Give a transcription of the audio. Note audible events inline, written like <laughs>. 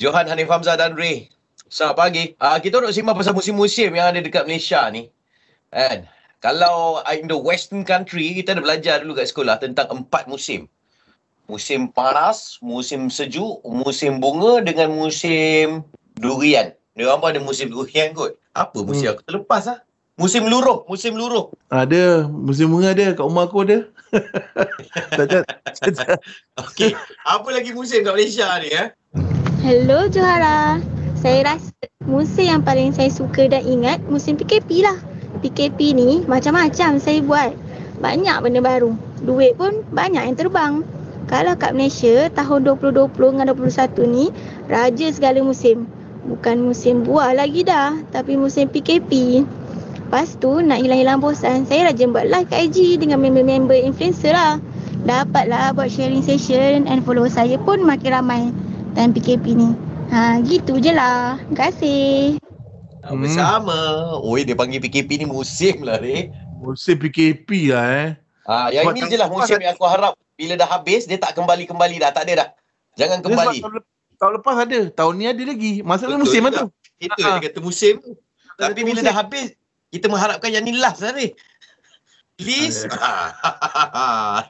Johan Hanif Hamzah dan Ray. Selamat pagi. Uh, kita nak simak pasal musim-musim yang ada dekat Malaysia ni. Kan? Kalau in the western country, kita ada belajar dulu kat sekolah tentang empat musim. Musim panas, musim sejuk, musim bunga dengan musim durian. Dia orang pun ada musim durian kot. Apa musim hmm. aku terlepas ah? Musim luruh, musim luruh. Ada, musim bunga ada kat rumah aku ada. <laughs> <laughs> Okey, apa lagi musim kat Malaysia ni? Eh? Hello Johara. Saya rasa musim yang paling saya suka dan ingat musim PKP lah. PKP ni macam-macam saya buat. Banyak benda baru. Duit pun banyak yang terbang. Kalau kat Malaysia tahun 2020 dengan 2021 ni raja segala musim. Bukan musim buah lagi dah, tapi musim PKP. Lepas tu nak hilang-hilang bosan, saya rajin buat live kat IG dengan member-member influencer lah. Dapatlah buat sharing session and follow saya pun makin ramai time PKP ni. Ha, gitu je lah. Terima kasih. Hmm. Bersama. Oi, dia panggil PKP ni musim lah ni. Musim PKP lah eh. Ha, yang Sebab ini je lah musim yang aku harap bila dah habis, dia tak kembali-kembali dah. Tak ada dah. Jangan kembali. Tahun, tahun lepas ada. Tahun ni ada lagi. Masalah musim lah tu. Itu ha. dia kata musim. Tapi bila musim. dah habis, kita mengharapkan yang ni last lah ni. Please. <laughs>